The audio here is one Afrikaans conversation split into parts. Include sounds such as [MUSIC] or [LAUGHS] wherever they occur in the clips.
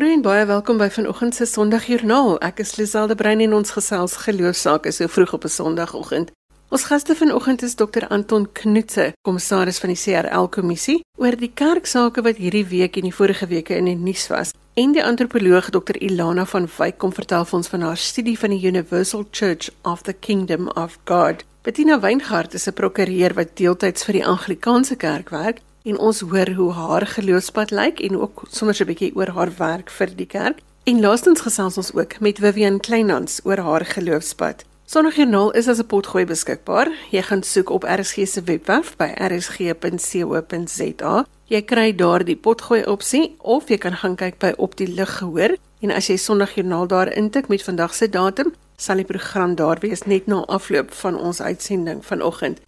Goeiemôre en baie welkom by vanoggend se Sondagjoernaal. Ek is Liselde Brein en ons gesels geloofsake so vroeg op 'n Sondagoggend. Ons gaste vanoggend is Dr Anton Knutse, kommissaris van die CRL kommissie oor die kerksake wat hierdie week en die vorige weke in die nuus was. En die antropoloog Dr Ilana van Wyk kom vertel vir ons van haar studie van die Universal Church of the Kingdom of God. Bettina Weingart is 'n prokureur wat deeltyds vir die Anglikaanse kerk werk en ons hoor hoe haar geloofspad lyk en ook sommer so 'n bietjie oor haar werk vir die kerk. En laastens gesels ons ook met Vivian Kleinhans oor haar geloofspad. Sondagjoernaal is as 'n potgooi beskikbaar. Jy gaan soek op RSG se webwerf by rsg.co.za. Jy kry daar die potgooi opsie of jy kan gaan kyk by op die lig gehoor en as jy Sondagjoernaal daar intik met vandag se datum, sal die program daar wees net na afloop van ons uitsending vanoggend.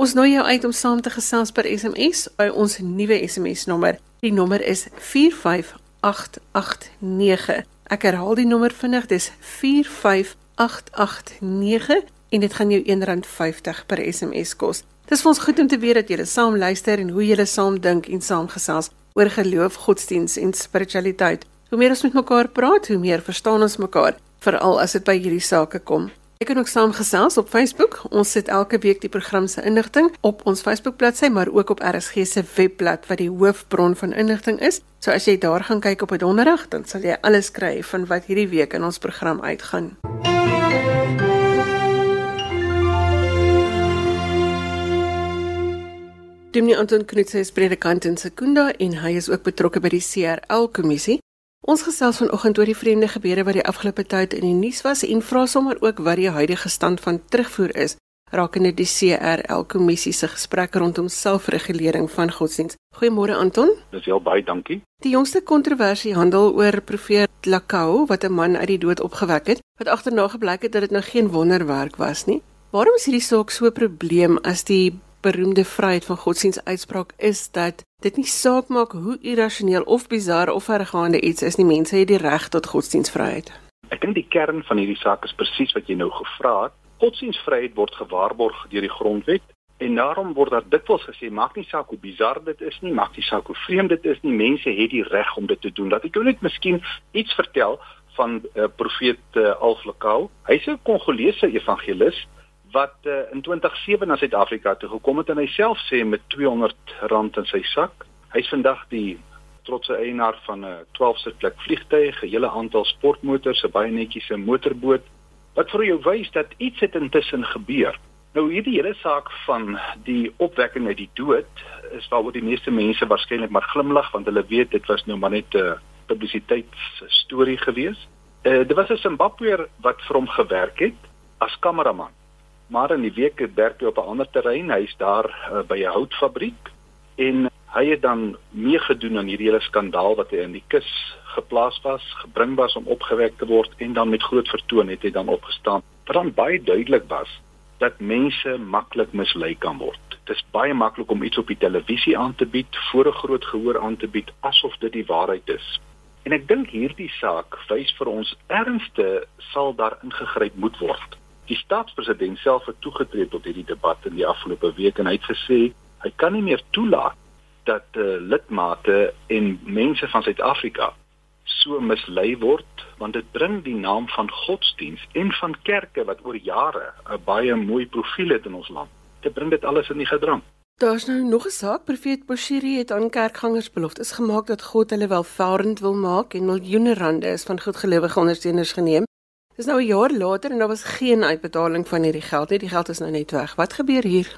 Ons nooi jou uit om saam te gesels per SMS by ons nuwe SMS nommer. Die nommer is 45889. Ek herhaal die nommer vinnig, dis 45889 en dit gaan jou R1.50 per SMS kos. Dis vir ons goed om te weet dat julle saam luister en hoe julle saam dink en saam gesels oor geloof, godsdiens en spiritualiteit. Hoe meer ons met mekaar praat, hoe meer verstaan ons mekaar, veral as dit by hierdie sake kom. Jy kan ook saamgesels op Facebook. Ons sit elke week die program se inligting op ons Facebook bladsy, maar ook op RSG se webblad wat die hoofbron van inligting is. So as jy daar gaan kyk op 'n donderdag, dan sal jy alles kry van wat hierdie week in ons program uitgaan. Dimnie Anton Knutse is predikant in Sekunda en hy is ook betrokke by die CRL kommissie. Ons gesels vanoggend oor die vreemde gebeure wat die afgelope tyd in die nuus was en vra sommer ook wat die huidige stand van terugvoer is rakende die CRL kommissie se gesprek rondom selfregulering van godsdiens. Goeiemôre Anton. Dis heel baie dankie. Die jongste kontroversie handel oor profeet Lakau wat 'n man uit die dood opgewek het, wat agterna gebleik het dat dit nou geen wonderwerk was nie. Waarom is hierdie saak so 'n probleem as die beroemde vryheid van godsdiens uitspraak is dat dit nie saak maak hoe irrasioneel of bizar of vergaande iets is nie mense het die reg tot godsdienstvryheid. Ek dink die kern van hierdie saak is presies wat jy nou gevra het. Godsdienstvryheid word gewaarborg deur die grondwet en daarom word daar dikwels gesê maak nie saak hoe bizar dit is nie, maak nie saak hoe vreemd dit is nie, mense het die reg om dit te doen. Dat ek jou net miskien iets vertel van uh, profeet uh, Alflekau. Hy's 'n Kongolese evangelis wat uh, in 2007 na Suid-Afrika toe gekom het en hy self sê met 200 rand in sy sak. Hy's vandag die trotse eienaar van 'n 12-sitplek vliegtuig, 'n hele aantal sportmotors, 'n baie netjiese motorboot. Wat vir jou wys dat iets het intussen gebeur. Nou hierdie hele saak van die opwekking uit die dood is waaroor die meeste mense waarskynlik maar glimlag want hulle weet dit was nou maar net 'n publisiteitsstorie geweest. Uh, dit was 'n Zimbabweër wat vir hom gewerk het as kameraman maar in die week werk hy op 'n ander terrein. Hy's daar uh, by 'n houtfabriek en hy het dan meegedoen aan hierdie hele skandaal wat hy in die kus geplaas was, gebring was om opgewek te word en dan met groot vertoon het hy dan opgestaan. Wat dan baie duidelik was dat mense maklik mislei kan word. Dit is baie maklik om iets op die televisie aan te bied, voor 'n groot gehoor aan te bied asof dit die waarheid is. En ek dink hierdie saak wys vir ons ernstig sal daar ingegryp moet word die staatspresident self het toegetree tot hierdie debat in die afgelope week en hy het gesê hy kan nie meer toelaat dat uh, lidmate en mense van Suid-Afrika so mislei word want dit bring die naam van godsdiens en van kerke wat oor jare 'n baie mooi profiel het in ons land. Dit bring dit alles in die gedrang. Daar's nou nog 'n saak, profeet Boshiri het aan kerkgangers beloftes gemaak dat God hulle welvarend wil maak en miljoene rande is van goedgelowige ondersteuners geneem. Dis nou 'n jaar later en daar was geen uitbetaling van hierdie geld nie. Die geld is nou net weg. Wat gebeur hier?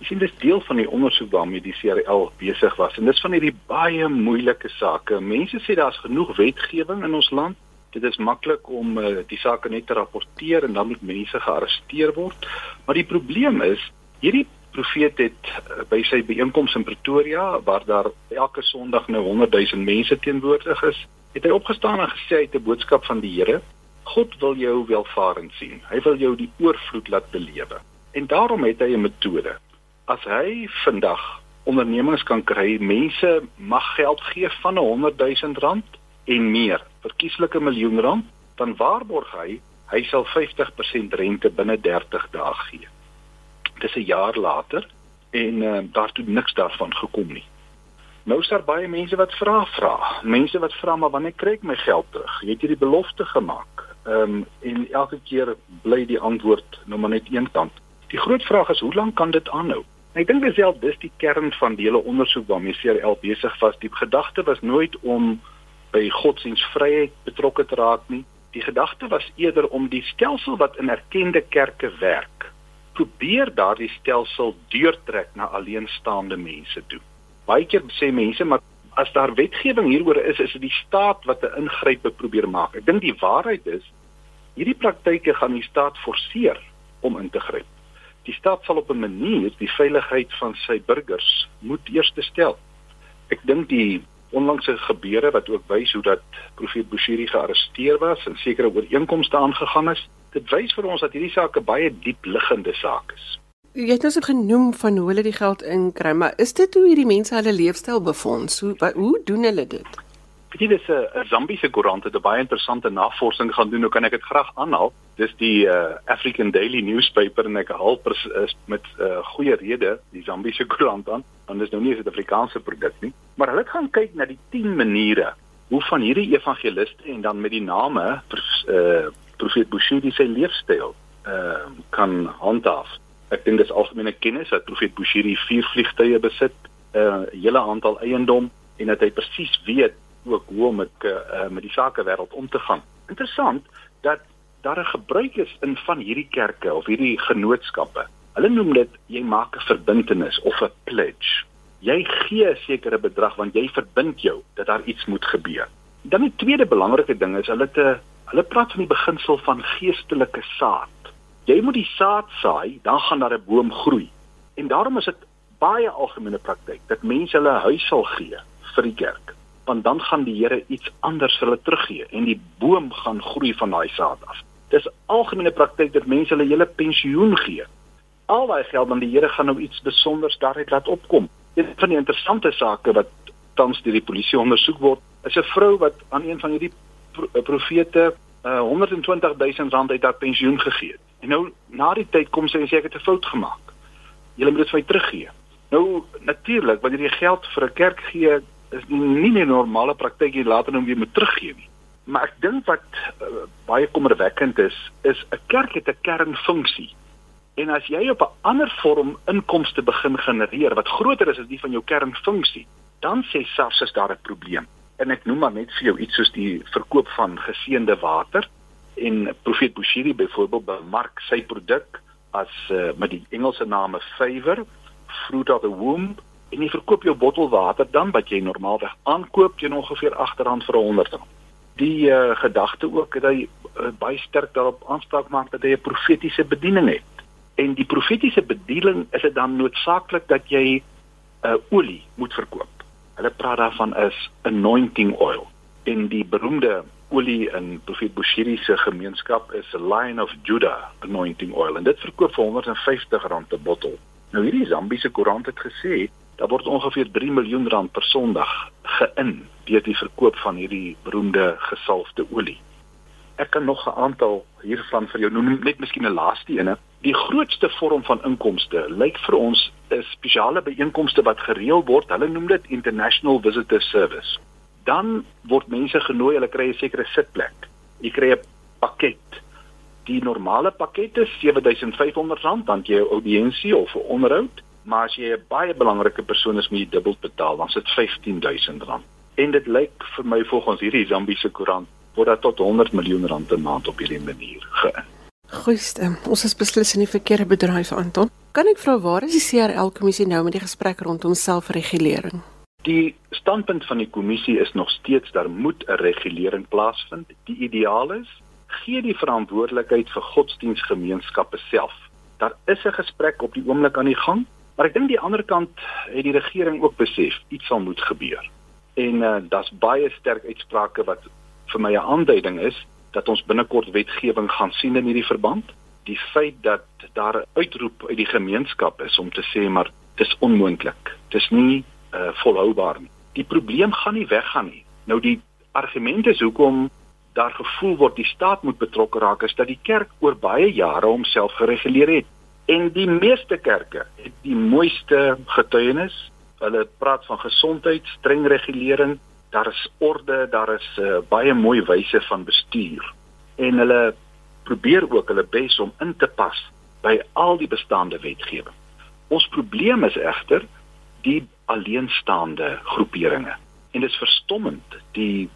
Ek sien dis deel van die ondersoek waarmee die CRL besig was en dis van hierdie baie moeilike sake. Mense sê daar's genoeg wetgewing in ons land. Dit is maklik om uh, die sake net te rapporteer en dan moet mense gearresteer word. Maar die probleem is, hierdie profeet het uh, by sy byeenkoms in Pretoria waar daar elke Sondag nou 100 000 mense teenwoordig is, het hy opgestaan en gesê hy het 'n boodskap van die Here God wil jou welvarend sien. Hy wil jou die oorvloed laat belewe. En daarom het hy 'n metode. As hy vandag ondernemings kan kry, mense mag geld gee van 'n 100 000 rand en meer, verkieslike miljoen rand, dan waarborg hy hy sal 50% rente binne 30 dae gee. Dis 'n jaar later en uh, daartoe niks daarvan gekom nie. Nou is daar baie mense wat vra vra. Mense wat vra maar wanneer kry ek my geld terug? Jy het hierdie belofte gemaak. Ehm um, en elke keer bly die antwoord nou maar net een kant. Die groot vraag is hoe lank kan dit aanhou? Ek dink self dis die kern van die hele ondersoek waarmee CRL besig was. Die gedagte was nooit om by godsdienstvryheid betrokke te raak nie. Die gedagte was eerder om die stelsel wat in erkende kerke werk, probeer daardie stelsel deurtrek na alleenstaande mense toe. Baie keer sê mense maar as daar wetgewing hieroor is, is dit die staat wat 'n ingrype probeer maak. Ek dink die waarheid is hierdie praktyke gaan die staat forceer om in te gryp. Die staat sal op 'n manier die veiligheid van sy burgers moet eers stel. Ek dink die onlangse gebeure wat ook wys hoe dat profeet Bushiri gearresteer was en sekere ooreenkomste aangegaan is, dit wys vir ons dat hierdie saak 'n baie diep liggende saak is. Jy het nou so genoem van hoe hulle die geld inkry, maar is dit hoe hierdie mense hulle leefstyl befonds? Hoe hoe doen hulle dit? Dit is 'n Zambiese koerant het 'n baie interessante navorsing gaan doen. Nou kan ek dit graag aanhaal. Dis die uh, African Daily Newspaper en ek haal is met uh, goeie rede die Zambiese [LAUGHS] koerant aan, want dit is nou nie 'n Suid-Afrikaanse produk nie. Maar hulle gaan kyk na die 10 maniere hoe van hierdie evangeliste en dan met die name uh, Profeet Bushiri se leefstyl uh, kan handhaaf. Ek dink dis algemene kennis dat Profeet Bushiri vier vliegtye besit, 'n uh, hele aantal eiendom en dat hy presies weet ook hoe om met uh, met die sakewêreld om te gaan. Interessant dat daar 'n gebruik is in van hierdie kerke of hierdie genootskappe. Hulle noem dit jy maak 'n verbintenis of 'n pledge. Jy gee 'n sekere bedrag want jy verbind jou dat daar iets moet gebeur. Dan die tweede belangrike ding is hulle te hulle praat van die beginsel van geestelike saad. Jy moet die saad saai, dan gaan daar 'n boom groei. En daarom is dit baie algemene praktyk dat mense hulle huis sal gee vir die kerk want dan gaan die Here iets anders vir hulle teruggee en die boom gaan groei van daai saad af. Dis algemene praktyk dat mense hulle hele pensioen gee. Al daai geld aan die Here gaan nou iets besonders daaruit laat opkom. Een van die interessante sake wat tans deur die polisie ondersoek word, is 'n vrou wat aan een van hierdie profete uh, 120 000 rand uit haar pensioen gegee het. En nou na die tyd kom sy en sê ek het 'n fout gemaak. Jy moet dit vir my teruggee. Nou natuurlik, wanneer jy geld vir 'n kerk gee, is nie 'n normale praktyk jy later nou weer moet teruggee nie. Maar ek dink wat uh, baie kommerwekkend is, is 'n kerk het 'n kernfunksie. En as jy op 'n ander vorm inkomste begin genereer wat groter is as die van jou kernfunksie, dan sê SARS is daar 'n probleem. En ek noem maar net vir jou iets soos die verkoop van geseënde water en Profeet Bushiri byvoorbeeld bemark sy produk as uh, met die Engelse naam Favor, Fruit of the Womb en jy verkoop jou bottel water dan wat jy normaalweg aankoop teen ongeveer R8 vir 100 rand. Die uh, gedagte ook dat hy uh, baie sterk daarop aanspraak maak dat hy 'n profetiese bediening het. En die profetiese bediening is dit dan noodsaaklik dat jy 'n uh, olie moet verkoop. Hulle praat daarvan as anointing oil. En die beroemde olie in Profet Bushiri se gemeenskap is Lion of Judah anointing oil en dit verkoop vir 150 rand per bottel. Nou hierdie Zambiese koerant het gesê daar word ongeveer 3 miljoen rand per Sondag geïn deur die verkoop van hierdie beroemde gesalfde olie. Ek kan nog 'n aantal hiervan vir jou noem, net miskien 'n laaste ene. Die grootste vorm van inkomste lyk vir ons 'n spesiale byeenkomste wat gereël word. Hulle noem dit International Visitor Service. Dan word mense genooi, hulle kry 'n sekere sitplek. Jy kry 'n pakket. Die normale pakket is R7500, dan jy 'n audiensie of 'n onderhoud maar as jy 'n baie belangrike persoon is, moet jy dubbel betaal, dan sit R15000. En dit lyk vir my volgens hierdie Zambiese koerant word dit tot 100 miljoen rand per maand op hierdie manier geïn. Goeie, ons is beslis in die verkeerde bedryf Anton. Kan ek vra waar is die CRL kommissie nou met die gesprek rondom selfregulering? Die standpunt van die kommissie is nog steeds daar moet 'n regulering plaasvind. Die ideaal is gee die verantwoordelikheid vir godsdienstgemeenskappe self. Daar is 'n gesprek op die oomblik aan die gang Maar ek dink die ander kant het die regering ook besef iets sal moet gebeur. En uh, daar's baie sterk uitsprake wat vir my 'n aanduiding is dat ons binnekort wetgewing gaan sien in hierdie verband. Die feit dat daar 'n uitroep uit die gemeenskap is om te sê maar dis onmoontlik. Dis nie uh, volhoubaar nie. Die probleem gaan nie weggaan nie. Nou die argument is hoekom daar gevoel word die staat moet betrokke raak is dat die kerk oor baie jare homself gereguleer het En die meeste kerke het die mooiste getuienis Hulle praat van gesondheid, streng regulering, daar is orde, daar is uh, baie mooi wyse van bestuur. En hulle probeer ook hulle bes om in te pas by al die bestaande wetgewing. Ons probleem is egter die alleenstaande groeperinge. En dit is verstommend die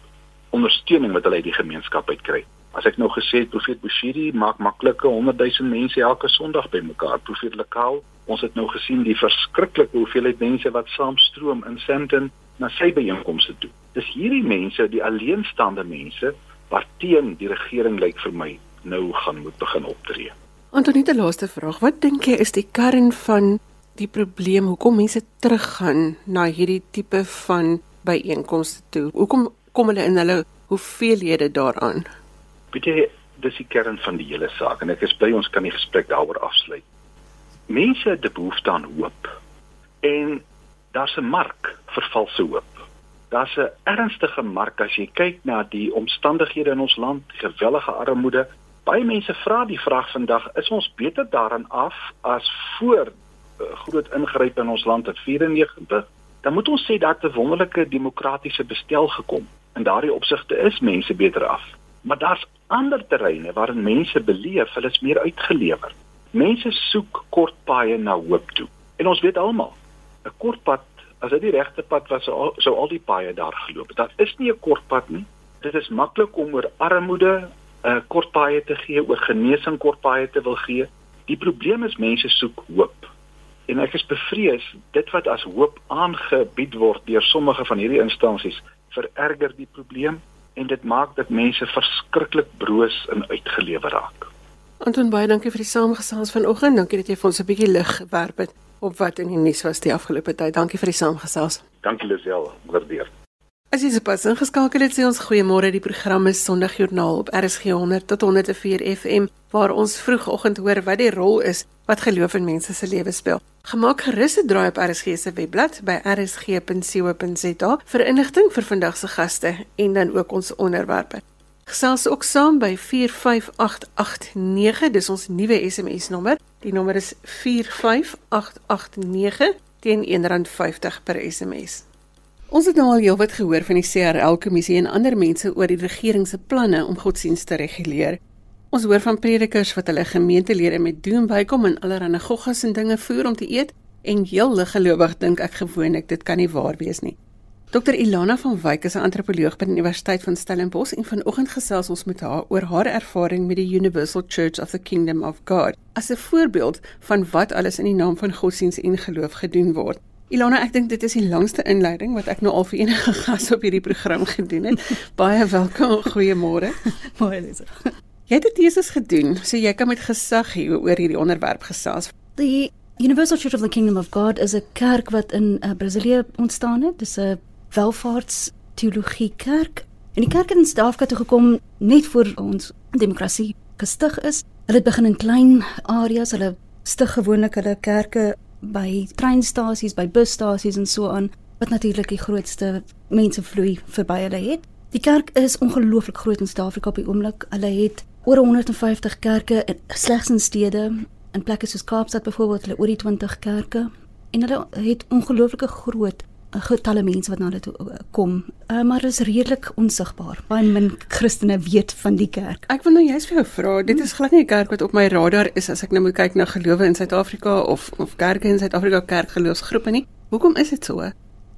ondersteuning wat hulle uit die gemeenskap uitkry. As ek nou gesê het Profeet Bushiri maak maklike 100 000 mense elke Sondag bymekaar. Profeet Lekau, ons het nou gesien die verskriklike hoeveelheid mense wat saamstroom in Sandton na sy byeenkomste toe. Dis hierdie mense, die alleenstaande mense wat teen die regering lyk vir my nou gaan moet begin optree. Antonie, laaste vraag. Wat dink jy is die kern van die probleem hoekom mense teruggaan na hierdie tipe van byeenkomste toe? Hoekom kom hulle in hulle hoeveelhede daaraan? Weet jy, dis die kern van die hele saak en ek is bly ons kan die gesprek daaroor afsluit. Mense het 'n behoefte aan hoop. En daar's 'n mark vir valse hoop. Daar's 'n ernstige mark as jy kyk na die omstandighede in ons land, gewellige armoede. Baie mense vra die vraag vandag, is ons beter daaraan af as voor uh, groot ingrype in ons land in 94? Dan moet ons sê dat 'n wonderlike demokratiese bestel gekom. In daardie opsigte is mense beter af. Maar daar's ander terreine waarin mense beleef hulle is meer uitgelewer. Mense soek kort paaie na hoop toe. En ons weet almal, 'n kort pad, as dit die regte pad was, sou al, sou al die paaie daar geloop het. Daar is nie 'n kort pad nie. Dit is maklik om oor armoede 'n uh, kort paaie te gee, oor genesing kort paaie te wil gee. Die probleem is mense soek hoop. En ek is bevrees dit wat as hoop aangebied word deur sommige van hierdie instansies vererger die probleem en dit maak dat mense verskriklik broos en uitgelewer raak. Anton baie dankie vir die saamgesels vanoggend. Dankie dat jy vir ons 'n bietjie lig gewerp het op wat in die nuus was die afgelope tyd. Dankie vir die saamgesels. Dankie Lisel, waardeer. As jy sopas ingeskakel het, sê ons goeiemôre. Die program is Sondagjoernaal op RSG 100 tot 104 FM waar ons vroegoggend hoor wat die rol is wat geloof in mense se lewens speel. Gemaak gerus 'n draai op RSG se webblad by rsg.co.za vir inligting vir vandag se gaste en dan ook ons onderwerpe. Gesels ook saam by 45889, dis ons nuwe SMS nommer. Die nommer is 45889 teen R1.50 per SMS. Ons het nou al heelwat gehoor van die CRL kommissie en ander mense oor die regering se planne om godsdienste te reguleer. Ons hoor van predikers wat hulle gemeentelede met doen bykom en allerlei goggas en dinge voer om te eet en heel lig gelowig dink ek gewoonlik dit kan nie waar wees nie. Dr Ilana van Wyk is 'n antropoloog by die Universiteit van Stellenbosch en vanoggend gesels ons met haar oor haar ervaring met die Universal Church of the Kingdom of God as 'n voorbeeld van wat alles in die naam van godsdienst en geloof gedoen word. Ilana, ek dink dit is die langste inleiding wat ek nou al vir enige [LAUGHS] gas op hierdie program gedoen het. [LAUGHS] Baie welkom, goeiemôre. [LAUGHS] Mooi is. Jy het dit Jesus gedoen, so jy kan met gesag hier oor hierdie onderwerp gesels. Die Universal Church of the Kingdom of God is 'n kerk wat in uh, Brasilië ontstaan het. Dis 'n welvaartsteologie kerk. En die kerk het in Suid-Afrika toe gekom net voor ons demokrasie gestig is. Hulle het begin in klein areas, hulle stig gewoonlik hulle kerke by treinstasies, by busstasies en so aan, wat natuurlik die grootste mensevloei verby hulle het. Die kerk is ongelooflik groot in Suid-Afrika op die oomblik. Hulle het oor 150 kerke in slegs in stede in plekke soos Kaapstad byvoorbeeld, hulle oor die 20 kerke en hulle het ongelooflike groot getalle mense wat na hulle toe uh, kom. Uh, maar is redelik onsigbaar. Baie min Christene weet van die kerk. Ek wil nou juist vir jou vra, dit is glad nie 'n kerk wat op my radar is as ek nou moet kyk na gelowe in Suid-Afrika of of kerke in Suid-Afrika kerkgeloofsgroepe nie. Hoekom is dit so?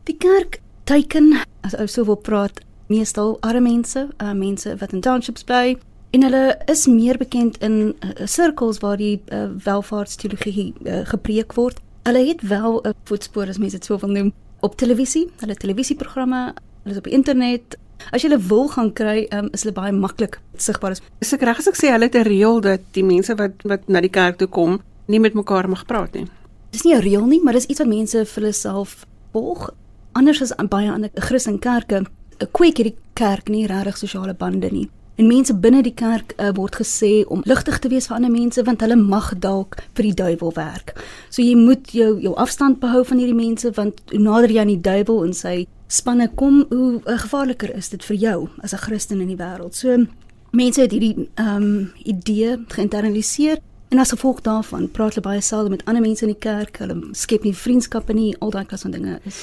Die kerk teiken as ou sou wil praat meestal arme mense, uh, mense wat in townships bly en hulle is meer bekend in sirkels uh, waar die uh, welvaartsteologie uh, gepreek word. Hulle het wel 'n voetspoor as mense dit sou wil noem op televisie, hulle televisieprogramme, hulle is op die internet. As jy hulle wil gaan kry, um, is hulle baie maklik sigbaar. Is ek reg as ek sê hulle het 'n reël dat die mense wat wat na die kerk toe kom, nie met mekaar mag praat nie. Dis nie 'n reël nie, maar dis iets wat mense vir hulle self volg. Anders as baie ander Christelike kerke, 'n kweek hierdie kerk nie regtig sosiale bande nie. En mense binne die kerk uh, word gesê om ligtig te wees vir ander mense want hulle mag dalk vir die duiwel werk. So jy moet jou jou afstand behou van hierdie mense want hoe nader jy aan die duiwel en sy spanne kom, hoe uh, gevaarliker is dit vir jou as 'n Christen in die wêreld. So mense het hierdie ehm um, idee geïnternaliseer En as gevolg daarvan praat hulle baie selde met ander mense in die kerk. Hulle skep nie vriendskappe nie, al daai klas van dinge is.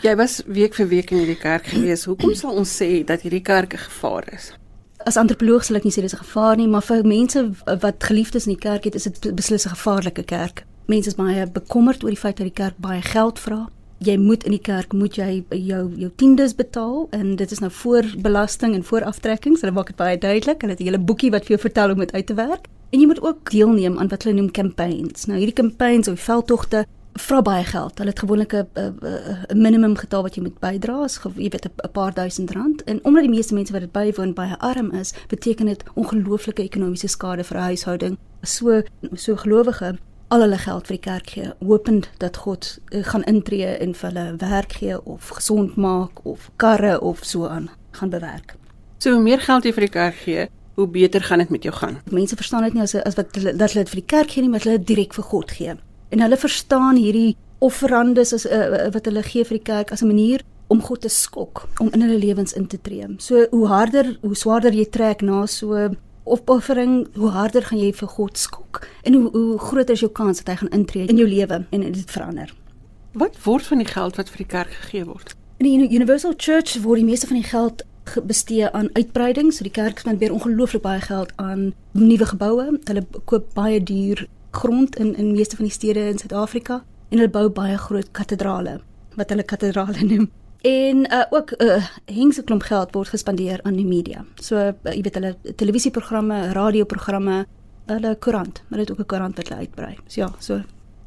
Jy was week vir week in hierdie kerk gewees. Hoekom sal ons sê dat hierdie kerk 'n gevaar is? As antropoloog sal ek nie sê dis 'n gevaar nie, maar vir mense wat geliefdes in die kerk het, is dit beslis 'n gevaarlike kerk. Mense is baie bekommerd oor die feit dat die kerk baie geld vra. Jy moet in die kerk moet jy jou jou tiendes betaal en dit is nou voor belasting en voor aftrekkings. Hulle maak dit baie duidelik. Hulle het 'n hele boekie wat vir jou vertel hoe om dit uit te werk. En jy moet ook deelneem aan wat hulle noem campaigns. Nou hierdie campaigns of veldtogte vra baie geld. Hulle het gewoonlik 'n minimum getal wat jy moet bydra, as jy weet 'n paar duisend rand. En omdat die meeste mense wat dit bywoon baie arm is, beteken dit ongelooflike ekonomiese skade vir 'n huishouding. So so gelowige al hulle geld vir die kerk gee, hopend dat God uh, gaan intree en vir hulle werk gee of gesond maak of karre of so aan gaan bewerk. So hoe meer geld jy vir die kerk gee, hoe beter gaan dit met jou gaan. Mense verstaan dit nie as as wat hulle dat hulle dit vir die kerk gee nie, maar hulle dit direk vir God gee. En hulle verstaan hierdie offerandes as uh, wat hulle gee vir die kerk as 'n manier om God te skok, om in hulle lewens in te tree. So hoe harder, hoe swaarder jy trek na so opoffering, hoe harder gaan jy vir God skok en hoe hoe groter is jou kans dat hy gaan intree in jou lewe en dit verander. Wat word van die geld wat vir die kerk gegee word? In die Universal Church word die meeste van die geld bestee aan uitbreiding. So die kerk spandeer ongelooflik baie geld aan nuwe geboue. Hulle koop baie duur grond in in meeste van die stede in Suid-Afrika en hulle bou baie groot katedrale wat hulle katedrale [LAUGHS] noem. En uh, ook 'n uh, hengse klomp geld word gespandeer aan die media. So uh, jy weet hulle televisieprogramme, radioprogramme, hulle koerant, maar dit ook 'n koerant wat hulle uitbrei. So ja, so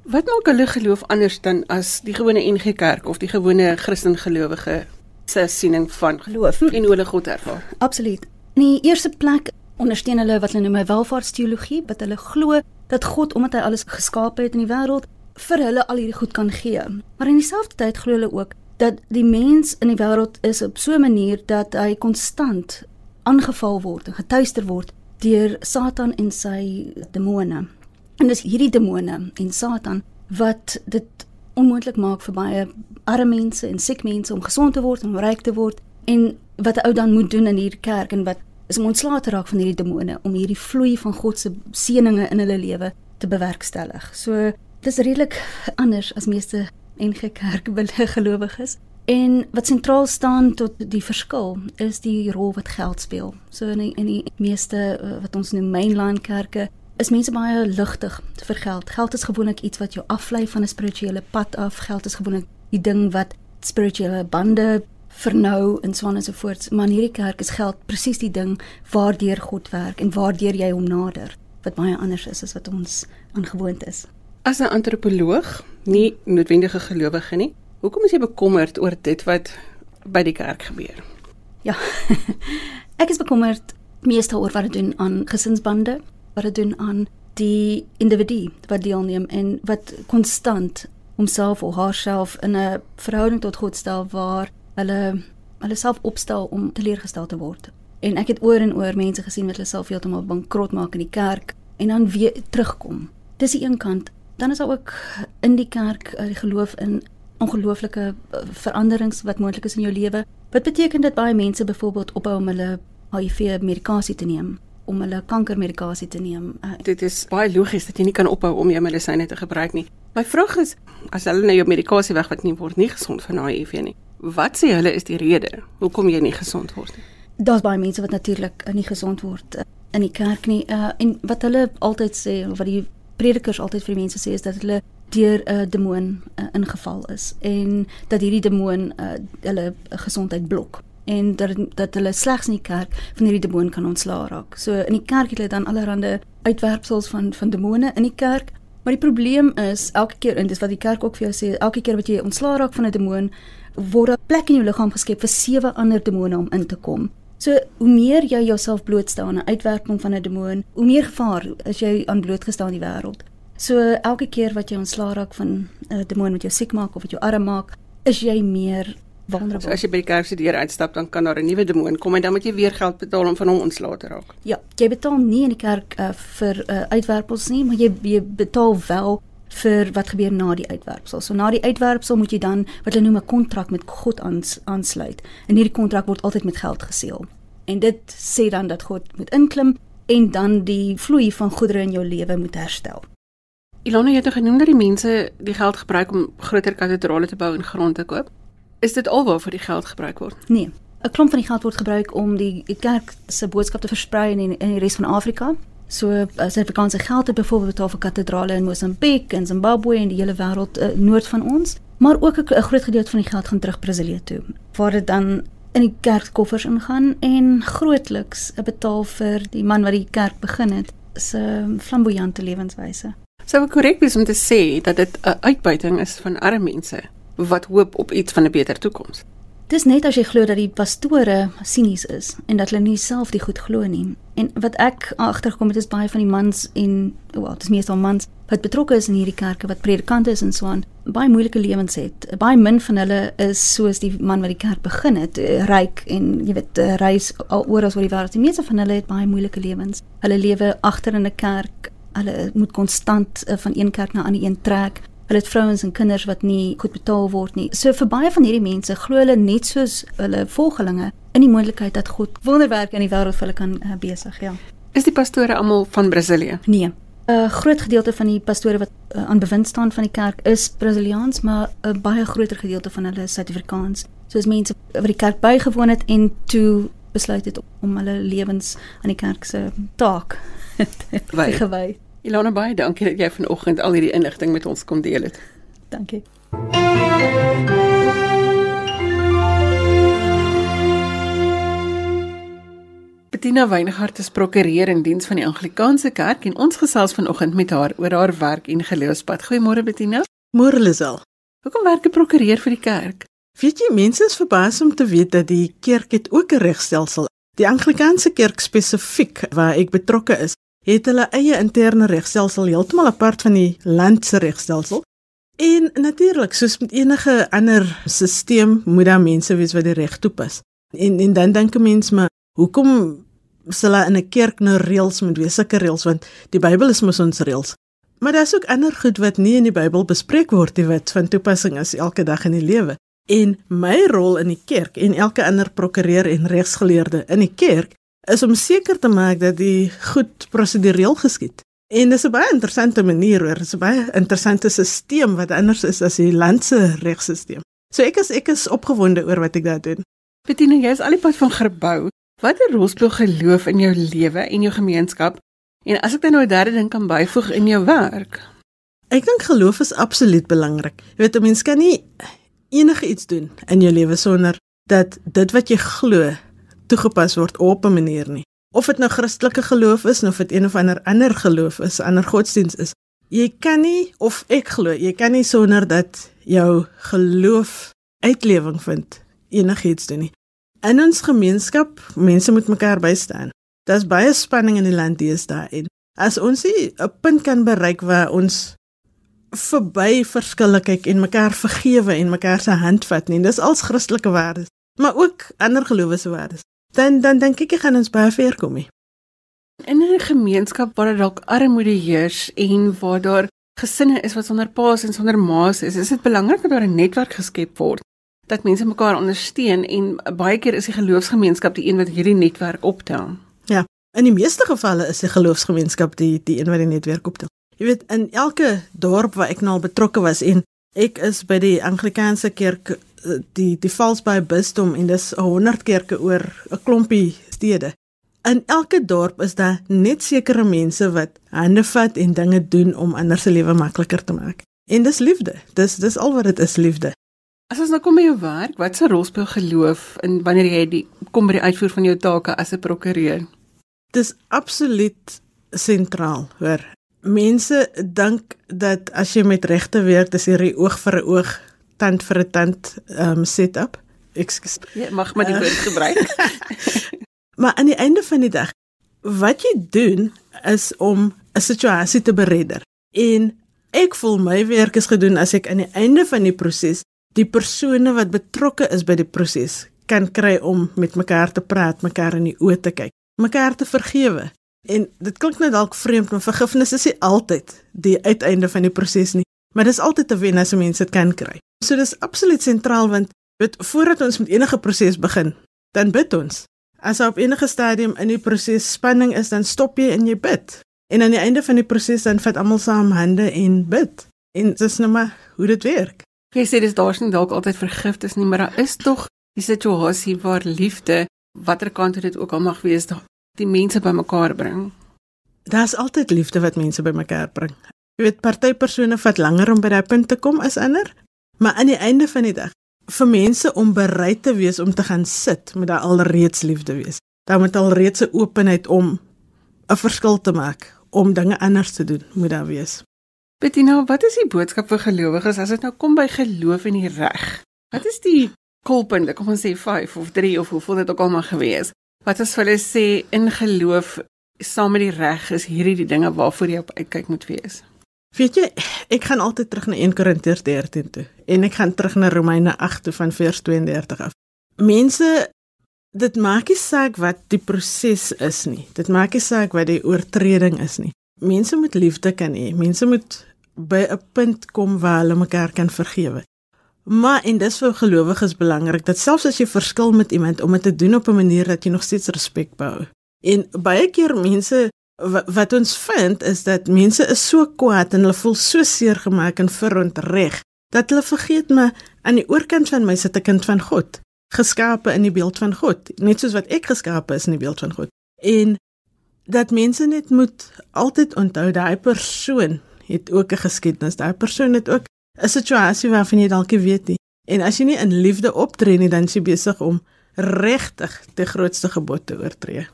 Wat maak hulle geloof anders dan as die gewone NG Kerk of die gewone Christen gelowige se siening van geloof en hoe hulle God ervaar. Absoluut. In die eerste plek ondersteun hulle wat hulle noem 'n welvaartsteologie, wat hulle glo dat God omdat hy alles geskaap het in die wêreld vir hulle al hierdie goed kan gee. Maar in dieselfde tyd glo hulle ook dat die mens in die wêreld is op so 'n manier dat hy konstant aangeval word en getuister word deur Satan en sy demone. En dis hierdie demone en Satan wat dit onmoontlik maak vir baie arme mense en siek mense om gesond te word en ryk te word en wat 'n ou dan moet doen in hierdie kerk en wat is om ontslae te raak van hierdie demone om hierdie vloei van God se seënings in hulle lewe te bewerkstellig. So dis redelik anders as meeste NG Kerk [LAUGHS] gelowiges. En wat sentraal staan tot die verskil is die rol wat geld speel. So in die, in die meeste uh, wat ons noem mainline kerke is mense baie ligtig vir geld. Geld is gewoonlik iets wat jou aflei van 'n spirituele pad af. Geld is gewoonlik die ding wat spirituele bande vernou en so aan en so voort. Maar in hierdie kerk is geld presies die ding waardeur God werk en waardeur jy hom nader, wat baie anders is as wat ons aangewoond is. As 'n antropoloog, nie noodwendige gelowige nie, hoekom is jy bekommerd oor dit wat by die kerk gebeur? Ja. [LAUGHS] ek is bekommerd meestal oor wat dit doen aan gesinsbande, wat dit doen aan die individu wat deelneem en wat konstant homself of haarself in 'n verhouding tot God stel waar hulle hulle self opstel om teleurgestel te word. En ek het oor en oor mense gesien wat hulle self heeltemal bankrot maak in die kerk en dan weer terugkom. Dis die een kant. Dan is daar ook in die kerk eh, die geloof in ongelooflike eh, veranderings wat moontlik is in jou lewe. Wat beteken dit baie mense byvoorbeeld ophou om hulle HIV medikasie te neem? om hulle kankermedikasie te neem. Uh, dit is baie logies dat jy nie kan ophou om jou medisyne te gebruik nie. My vraag is, as hulle nou jou medikasie wegvat nie word nie gesond van HIV nie. Wat sê hulle is die rede hoekom jy nie gesond word nie? Daar's baie mense wat natuurlik nie gesond word uh, in die kerk nie. Uh, en wat hulle altyd sê of wat die predikers altyd vir die mense sê is dat hulle deur 'n uh, demoon uh, ingeval is en dat hierdie demoon uh, hulle gesondheid blok en dat dat hulle slegs in die kerk van hierdie demoon kan ontslaa raak. So in die kerk het hulle dan allerlei uitwerpsels van van demone in die kerk. Maar die probleem is elke keer en dis wat die kerk ook vir jou sê, elke keer wat jy ontslaa raak van 'n demoon, word 'n plek in jou liggaam geskep vir sewe ander demone om in te kom. So hoe meer jy jouself blootstel aan 'n uitwerking van 'n demoon, hoe meer gevaar is jy aan blootgestel in die wêreld. So elke keer wat jy ontslaa raak van 'n demoon wat jou siek maak of wat jou arm maak, is jy meer vulnerable. So as jy by die kerk se deur uitstap, dan kan daar 'n nuwe demoon kom en dan moet jy weer geld betaal om van hom ontslae te raak. Ja, jy betaal nie in die kerk uh, vir uh, uitwerpels nie, maar jy jy betaal wel vir wat gebeur na die uitwerpsel. So na die uitwerpsel moet jy dan wat hulle noem 'n kontrak met God aans, aansluit. En hierdie kontrak word altyd met geld geseël. En dit sê dan dat God moet inklim en dan die vloei van goedere in jou lewe moet herstel. Ilona het nou genoem dat die mense die geld gebruik om groter katedrale te bou en grond te koop. Is dit alwaarvoor die geld gebruik word? Nee, 'n klomp van die geld word gebruik om die kerk se boodskap te versprei in in die res van Afrika. So as Suid-Afrikaanse geld het byvoorbeeld betaal vir katedrale in Mosambiek en Zimbabwe en die hele wêreld uh, noord van ons, maar ook 'n groot gedeelte van die geld gaan terug Brasilië toe waar dit dan in die kerkkoffers ingaan en grootliks betaal vir die man wat die kerk begin het se flamboyante lewenswyse. Sou ek korrek wees om te sê dat dit 'n uitbuiting is van arme mense wat hoop op iets van 'n beter toekoms? Dis net as jy glo dat die pastore sinies is en dat hulle nie self die goed glo nie. En wat ek agtergekom het is baie van die mans en wel, dis meestal mans wat betrokke is in hierdie kerke wat predikante is en so aan, baie moeilike lewens het. Baie min van hulle is soos die man wat die kerk begin het, eh, ryk en jy weet eh, reis al oor as oor die wêreld. Die meeste van hulle het baie moeilike lewens. Hulle lewe agter in 'n kerk. Hulle moet konstant eh, van een kerk na 'n ander een trek. Hulle het vrouens en kinders wat nie goed betaal word nie. So vir baie van hierdie mense glo hulle net soos hulle volgelinge in die moontlikheid dat God wonderwerke in die wêreld vir hulle kan uh, besig, ja. Is die pastore almal van Brasilië? Nee. 'n uh, Groot gedeelte van die pastore wat uh, aan bewind staan van die kerk is Brasiliaans, maar 'n baie groter gedeelte van hulle is Suid-Afrikaans. Soos mense wat die kerk bygewoon het en toe besluit het om hulle lewens aan die kerk se taak [LAUGHS] te gewy. Ilona baie dankie dat jy vanoggend al hierdie inligting met ons kom deel het. Dankie. Bettina Weingart is prokureur in diens van die Anglikaanse Kerk en ons gesels vanoggend met haar oor haar werk en geloofspad. Goeiemôre Bettina. Môre Lisel. Hoekom werk 'n prokureur vir die kerk? Weet jy mense is verbaas om te weet dat die kerk het ook 'n regstelsel. Die Anglikaanse Kerk spesifiek waar ek betrokke is, het hulle eie interne regstelsel heeltemal apart van die land se regstelsel. En natuurlik, soos met enige ander stelsel, moet daar mense wees wat die reg toepas. En en dan dink 'n mens maar, hoekom sal hulle in 'n kerk nou reëls moet wees, sulke reëls want die Bybel is mos ons reëls. Maar daar's ook ander goed wat nie in die Bybel bespreek word nie wat van toepassing is elke dag in die lewe. En my rol in die kerk en elke ander prokureur en regsgeleerde in die kerk is om seker te maak dat die goed prosedureel geskied. En dis 'n baie interessante manier hoor, dis 'n baie interessante stelsel wat anders is as die landse regstelsel. So ek is ek is opgewonde oor wat ek daar doen. Bettina, jy is al die pad van gebou. Watter rol speel geloof in jou lewe en jou gemeenskap? En as ek dan nou 'n derde ding kan byvoeg in jou werk? Ek dink geloof is absoluut belangrik. Jy weet 'n mens kan nie enige iets doen in jou lewe sonder dat dit wat jy glo toegepas word op 'n manier nie. Of dit nou Christelike geloof is of dit een of ander ander geloof is, ander godsdiens is. Jy kan nie of ek glo, jy kan nie sonder dat jou geloof uitlewing vind enigiets doen nie. In ons gemeenskap, mense moet mekaar bystaan. Daar's baie spanning in die land deesdae en as ons 'n punt kan bereik waar ons verby verskille kyk en mekaar vergewe en mekaar se hand vat nie, dis als Christelike waardes, maar ook ander gelowige waardes dan dan dink ek ek gaan ons baie ver kom nie. In 'n gemeenskap waar daar dalk armoede heers en waar daar gesinne is wat sonder paas en sonder ma's is, is dit belangrik dat daar 'n netwerk geskep word dat mense mekaar ondersteun en baie keer is die geloofsgemeenskap die een wat hierdie netwerk optel. Ja, in die meeste gevalle is die geloofsgemeenskap die die een wat die netwerk optel. Jy weet in elke dorp waar ek nou al betrokke was en ek is by die Anglikaanse kerk die die Valsbaai bisdom en dis 100 kerke oor 'n klompie stede. In elke dorp is daar net sekere mense wat hande vat en dinge doen om ander se lewe makliker te maak. En dis liefde. Dis dis al wat dit is, liefde. As ons nou kom by jou werk, wat se rol speel geloof in wanneer jy die kom by die uitvoer van jou take as 'n prokureur? Dis absoluut sentraal, hoor. Mense dink dat as jy met regte werk, dis hierdie oog vir 'n oog tand vir 'n tand ehm um, setup. Ekskuus. Ja, mag maar die woord gebruik. [LAUGHS] maar aan die einde van die dag wat jy doen is om 'n situasie te beredder. En ek voel my werk is gedoen as ek aan die einde van die proses die persone wat betrokke is by die proses kan kry om met mekaar te praat, mekaar in die oë te kyk, mekaar te vergewe. En dit klink nou dalk vreemd, maar vergifnis is nie altyd die uiteinde van die proses nie, maar dis altyd 'n wen as mense dit kan kry. So dis absoluut sentraal want weet voordat ons met enige proses begin, dan bid ons. As op enige stadium in die proses spanning is, dan stop jy en jy bid. En aan die einde van die proses dan vat almal saam hande en bid. En dis nou maar hoe dit werk. Jy sê dis daar's nie dalk altyd vergifnis nie, maar daar is tog die situasie waar liefde, watter kant dit ook al mag wees, die mense bymekaar bring. Daar's altyd liefde wat mense bymekaar bring. Jy weet party persone vat langer om by daai punt te kom as ander, maar aan die einde van die dag vir mense om bereid te wees om te gaan sit, moet daar alreeds liefde wees. Daar moet alreeds 'n openheid om 'n verskil te maak, om dinge anders te doen, moet daar wees. Bettina, wat is die boodskap vir gelowiges as dit nou kom by geloof en die reg? Wat is die kolpunte, kom ons sê 5 of 3 of hoeveel dit ook al mag gewees? Wat as hulle sê in geloof saam met die reg is hierdie die dinge waarvoor jy op uitkyk moet wees? Weet jy, ek gaan altyd terug na 1 Korintiërs 13 toe en ek gaan terug na Romeine 8 toe van vers 32 af. Mense dit maak nie saak wat die proses is nie. Dit maak nie saak wat die oortreding is nie. Mense moet liefde kan hê. Mense moet by 'n punt kom waar hulle mekaar kan vergewe. Maar en dis vir gelowiges belangrik dat selfs as jy verskil met iemand om dit te doen op 'n manier dat jy nog steeds respek bou. En baie keer mense wat, wat ons vind is dat mense is so kwaad en hulle voel so seer gemaak en verontreg dat hulle vergeet maar aan die oorkant van my sit 'n kind van God geskape in die beeld van God, net soos wat ek geskape is in die beeld van God. En dat mense net moet altyd onthou daai persoon het ook 'n geskiedenis. Daai persoon het ook 'n situasie waarvan jy dalk nie weet nie. En as jy nie in liefde optree nie, dan is jy besig om regtig die grootste gebod te oortree.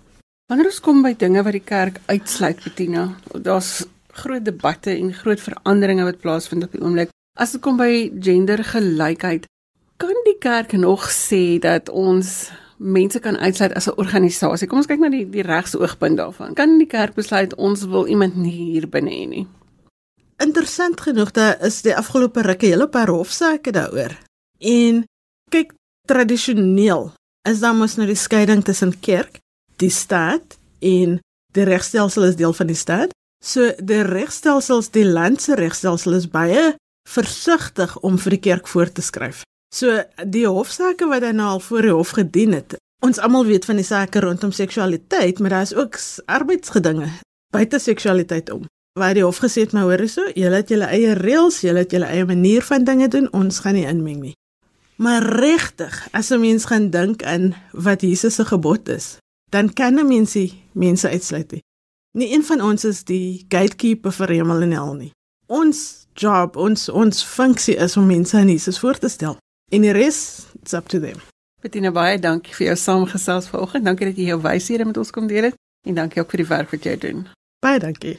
Wanneer ons kom by dinge wat die kerk uitsluit, Bettina, daar's groot debatte en groot veranderinge wat plaasvind op die oomblik. As dit kom by gendergelykheid, kan die kerk nog sê dat ons mense kan uitsluit as 'n organisasie? Kom ons kyk na die die regsoogpunt daarvan. Kan die kerk besluit ons wil iemand nie hier binne hê nie? Interessant genoeg dat is die afgelope rukke hele paar hofsaake daaroor. En kyk tradisioneel is daar mos nou die skeiding tussen kerk, die staat en die regstelsel is deel van die staat. So die regstelsels, die land se regstelsel is baie versigtig om vir die kerk voor te skryf. So die hofsaake wat dan nou al voor die hof gedien het. Ons almal weet van die sake rondom seksualiteit, maar daar is ook arbeidsgedinge buite seksualiteit om. Waar die hof gesê het maar hoor hierso, julle het julle eie reëls, julle het julle eie manier van dinge doen, ons gaan nie inmeng nie. Maar regtig, as 'n mens gaan dink aan wat Jesus se gebod is, dan kan 'n mens nie mense uitsluit nie. Nie een van ons is die gatekeeper vir hemel en hel nie. Ons job, ons ons funksie is om mense aan Jesus voor te stel. En die res, it's up to them. Bettina baie dankie vir jou saamgesels vanoggend. Dankie dat jy jou wyshede met ons kom deel het en dankie ook vir die werk wat jy doen. Baie dankie.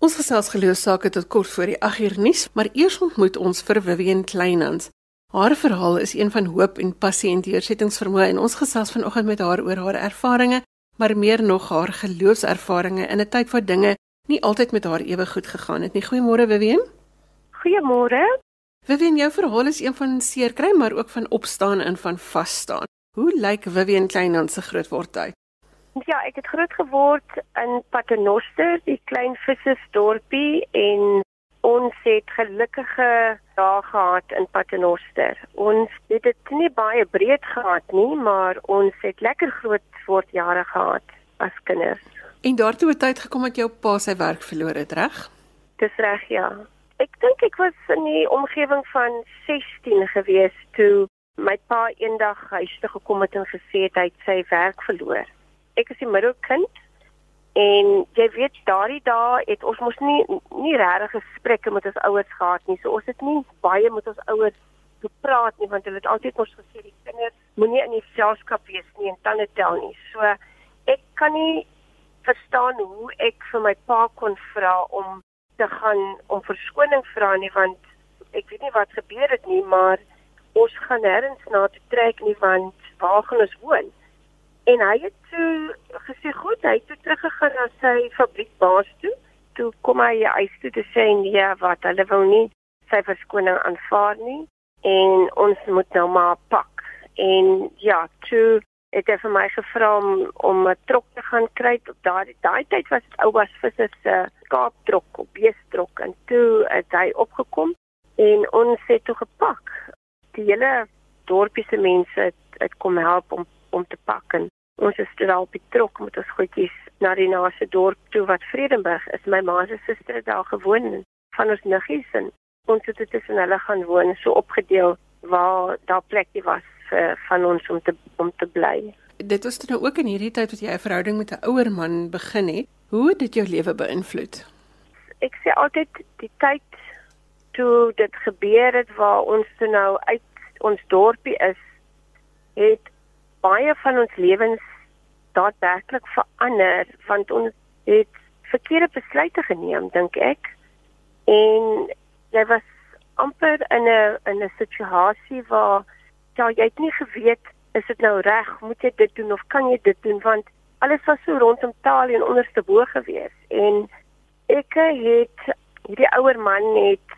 Ons gesels geloofsake tot kort voor die 8 uur nuus, maar eers ontmoet ons vir Vivian Kleinhans. Haar verhaal is een van hoop en passie en deursettingsvermoë en ons gesels vanoggend met haar oor haar ervarings, maar meer nog haar geloofservarings in 'n tyd waar dinge nie altyd met haar ewe goed gegaan het nie. Goeiemôre Vivian. Goeiemôre. Vivian, jou verhaal is een van seer kry, maar ook van opstaan en van vas staan. Hoe lyk Vivian Kleinhans se grootword tyd? Ja, ek het groot geword in Paternoster, die klein vissersdorpie en ons het gelukkige dae gehad in Paternoster. Ons het dit nie baie breed gehad nie, maar ons het lekker groot voortjare gehad as kinders. En daartoe het tyd gekom dat jou pa sy werk verloor het, reg? Dis reg, ja. Ek dink ek was in die omgewing van 16 gewees toe my pa eendag huis toe gekom het en gesê het hy het sy werk verloor. Ek is die middelkind en jy weet daardie dae het ons mos nie nie regtig gesprekke met ons ouers gehad nie. So ons het nie baie met ons ouers gepraat nie want hulle het altyd ons gesê die kinders moenie in die selskap wees nie en tande tel nie. So ek kan nie verstaan hoe ek vir my pa kon vra om te gaan om verskoning vra nie want ek weet nie wat gebeur het nie maar ons gaan nêrens na toe trek nie want waar gaan ons woon en hy het toe gesê goed hy het toe teruggegaan na sy fabriekbaas toe toe kom hy eis toe te sê nee wat hulle wil nie sy verskoning aanvaar nie en ons moet nou maar pak en ja toe het hy vir my gevra om om 'n trok te gaan kry. Op daai daai tyd was dit ouers visse se skaaptrok of beestrok en toe het hy opgekom en ons het toe gepak. Die hele dorpie se mense het, het kom help om om te pak en Ons is daar op die trok met ons goedjies na die naaste dorp toe wat Vredenburg is. My ma se suster het daar gewoon van ons niggies en ons het dit tussen hulle gaan woon so opgedeel waar daar plekie was vir van ons om te om te bly. Dit was dan nou ook in hierdie tyd wat jy 'n verhouding met 'n ouer man begin het. Hoe het dit jou lewe beïnvloed? Ek sê altyd die tyd toe dit gebeur het waar ons toe nou uit ons dorpie is, het baie van ons lewens daadwerklik verander want ons het verkeerde besluite geneem dink ek. En jy was amper in 'n in 'n situasie waar ja jy het nie geweet is dit nou reg? Moet jy dit doen of kan jy dit doen? Want alles was so rondom taal en onderste bo gewees. En ek het hierdie ouer man het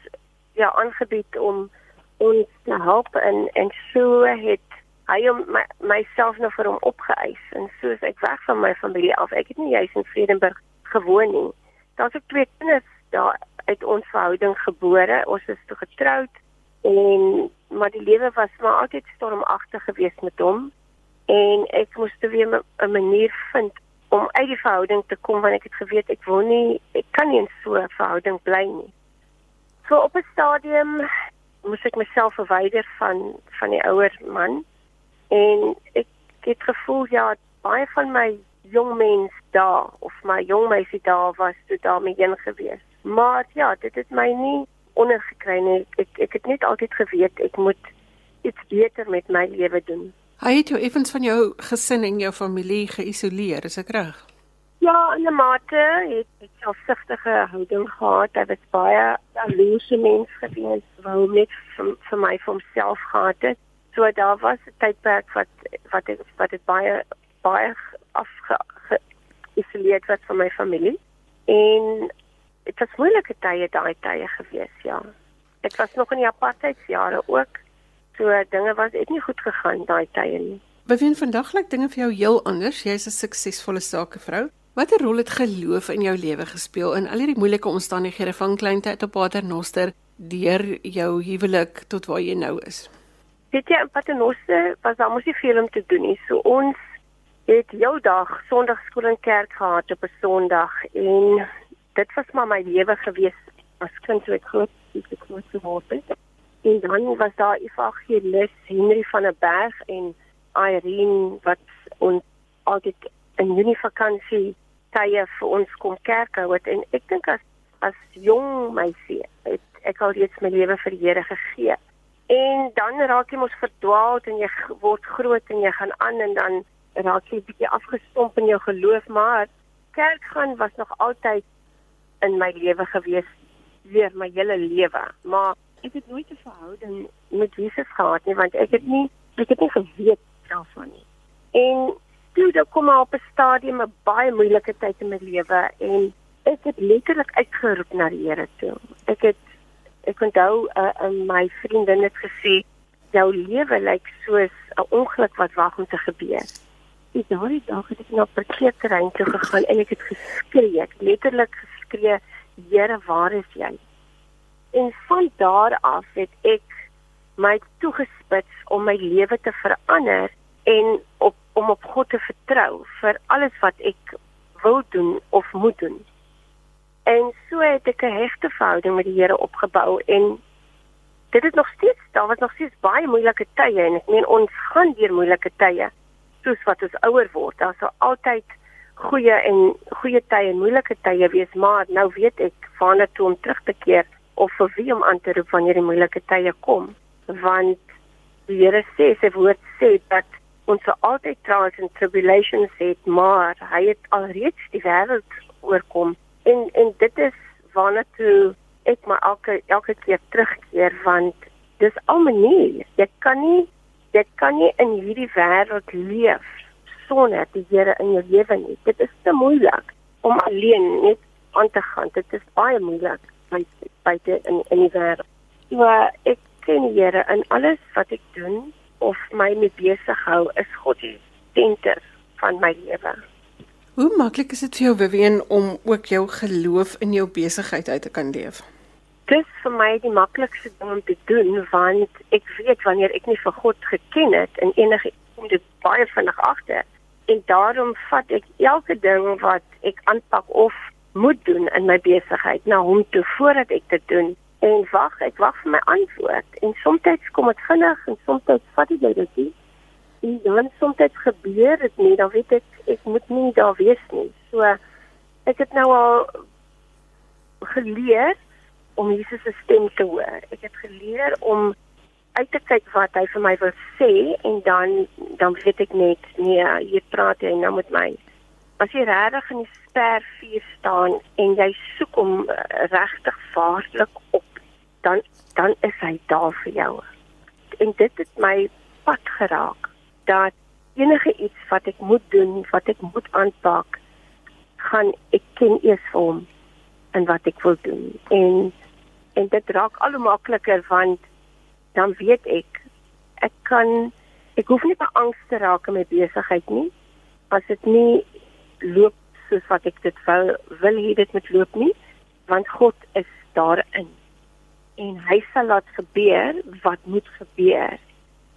ja aangebied om ons te help en en so het hy hom my, myself nou vir hom opgeëis en soos ek weg van my familie af. Ek het nie juis in Vredenburg gewoon nie. Daar's ook twee kinders daar uit ons verhouding gebore. Ons is toe getroud en maar die lewe was maar altyd stormagtig geweest met hom en ek moes toe weer 'n manier vind om uit die verhouding te kom want ek het geweet ek wil nie ek kan nie in so 'n verhouding bly nie. So op 'n stadium moes ek myself verwyder van van die ouer man en ek het gevoel ja baie van my jong mens daar of my jong meisie daar was toe daarmee heen gewees maar ja dit het my nie ondergekry nie ek ek het net altyd geweet ek moet iets beter met my lewe doen hy het jou effens van jou gesin en jou familie geïsoleer is ek reg Ja, in 'n mate het ek selfsugtige houding gehad. Hy was baie 'n loose mens gewees, wou net vir, vir my vir homself gehad het. So daar was 'n tydperk wat wat ek wat dit baie baie afgeïsoleerd was van my familie en dit was moeilike tye daai tye gewees, ja. Dit was nog in die apartheidsjare ook. So dinge was net nie goed gegaan daai tye nie. Bevind vandag lyk dinge vir jou heel anders. Jy's 'n suksesvolle sakevrou. Watter rol het geloof in jou lewe gespeel in al hierdie moeilike omstandighede van kleintyd op Paternoster deur jou huwelik tot waar jy nou is? Weet jy, in Paternoster was daar mos nie veel om te doen nie. So ons het jou dag Sondagskool in kerk gehad op 'n Sondag en dit was maar my lewe gewees as kind toe ek groot ek groot geword het. En dan was daar evangelis Henry van der Berg en Irene wat ons altyd in Junie vakansie tye vir ons kom kerk hou het en ek dink as as jong meisie het ek al reeds my lewe vir die Here gegee. En dan raak jy mos verdwaald en jy word groot en jy gaan aan en dan raak jy bietjie afgestomp in jou geloof, maar kerk gaan was nog altyd in my lewe gewees weer my hele lewe. Maar ek het nooit 'n verhouding met Jesus gehad nie want ek het nie ek het nie geweet daarvan nie. En toe daar kom maar op 'n stadium 'n baie moeilike tyd in my lewe en ek het letterlik uitgeroep na die Here toe. Ek het ek onthou uh, uh, my vriendin het gesê jou lewe lyk soos 'n ongeluk wat wag om te gebeur. En daardie dag het ek na parkeerterrein toe gegaan en ek het geskree, ek letterlik geskree, Here, waar is jy? En van daar af het ek my toegespits om my lewe te verander en op om op God te vertrou vir alles wat ek wil doen of moet doen. En so het ek 'n hegte verhouding met die Here opgebou en dit is nog steeds, daar was nog steeds baie moeilike tye en ek meen ons gaan deur moeilike tye soos wat ons ouer word. Daar sal altyd goeie en goeie tye en moeilike tye wees, maar nou weet ek waarna toe om terug te keer of vir wie om aan te roep wanneer die moeilike tye kom, want die Here sê sy woord sê dat ons sal altyd trials and tribulations hê, maar hy het alreeds die wêreld oorkom en en dit is waarna toe ek maar elke elke keer terugkeer want dis al manier. Jy kan nie jy kan nie in hierdie wêreld leef sonder die Here in jou lewe nie. Dit is te moeilik om alleen net aan te gaan. Dit is baie moeilik by dit in in die wêreld. So ek ken die Here in alles wat ek doen of my mee besig hou is God die senter van my lewe Hoe maklik is dit vir jou Vivian om ook jou geloof in jou besigheid uit te kan leef? Dit is vir my die maklikste ding om te doen want ek weet wanneer ek nie vir God geken het en enige kom dit baie vinnig agter En daarom vat ek elke ding wat ek aanpak of moet doen in my besigheid na hom toe voordat ek dit doen en wag, ek wag vir my antwoord. En soms kom dit vinnig en soms vat dit baie tyd. En dan soms gebeur dit nie, dan weet ek ek moet nie daar wees nie. So ek het nou al geleer om Jesus se stem te hoor. Ek het geleer om uit te kyk wat hy vir my wil sê en dan dan weet ek net nee, hier praat hy nou met my. As jy regtig in die spervuur staan en jy soek hom uh, regtig vaarlik op dan dan is hy daar vir jou. En dit het my pad geraak dat enige iets wat ek moet doen, wat ek moet aanpak, gaan ek ken eers vir hom en wat ek wil doen. En en dit raak al hoe makliker want dan weet ek ek kan ek hoef nie beangst te raak in my besigheid nie. As dit nie loop soos wat ek dit wil wil hê dit moet loop nie want God is daarin. En hy sal laat gebeur wat moet gebeur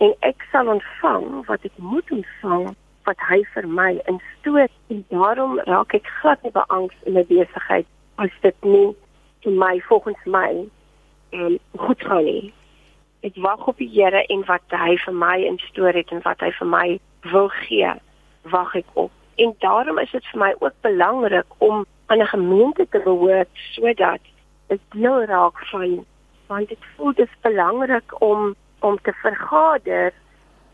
en ek sal ontvang wat ek moet ontvang wat hy vir my instoot. En daarom raak ek glad nie beangst in my besigheid as dit nie vir my volgens my en goed gaan nie. Ek wag op die Here en wat hy vir my instoor het en wat hy vir my wil gee wag ek op. En daarom is dit vir my ook belangrik om aan 'n gemeente te behoort sodat ek deel raak van want dit voel dit belangrik om om te vergader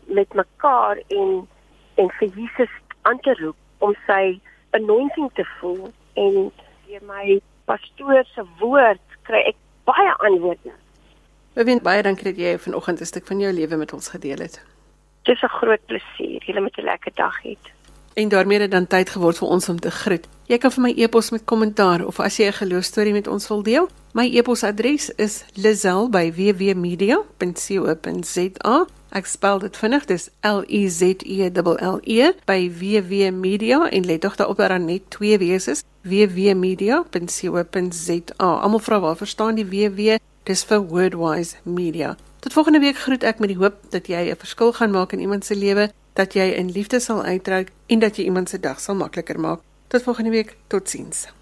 met mekaar en en vir Jesus aan te roep om sy anointing te voel en deur my pastoor se woord kry ek baie antwoorde. Wens baie dankie dat jy vanoggend 'n stuk van jou lewe met ons gedeel het. Dit is 'n groot plesier. Jy moet 'n lekker dag hê. En daarmee het dan tyd geword vir ons om te groet. Jy kan vir my e-pos met kommentaar of as jy 'n geloostorie met ons wil deel. My e-posadres is lizel@wwmedia.co.za. Ek spel dit vinnig, dis L I Z E L L E by wwmedia en let tog daarop dat daar net twee W's is. wwmedia.co.za. Almal vra waar verstaan die ww? Dis vir Wordwise Media. Tot volgende week groet ek met die hoop dat jy 'n verskil gaan maak in iemand se lewe dat jy in liefde sal uitreik en dat jy iemand se dag sal makliker maak. Tot volgende week. Totsiens.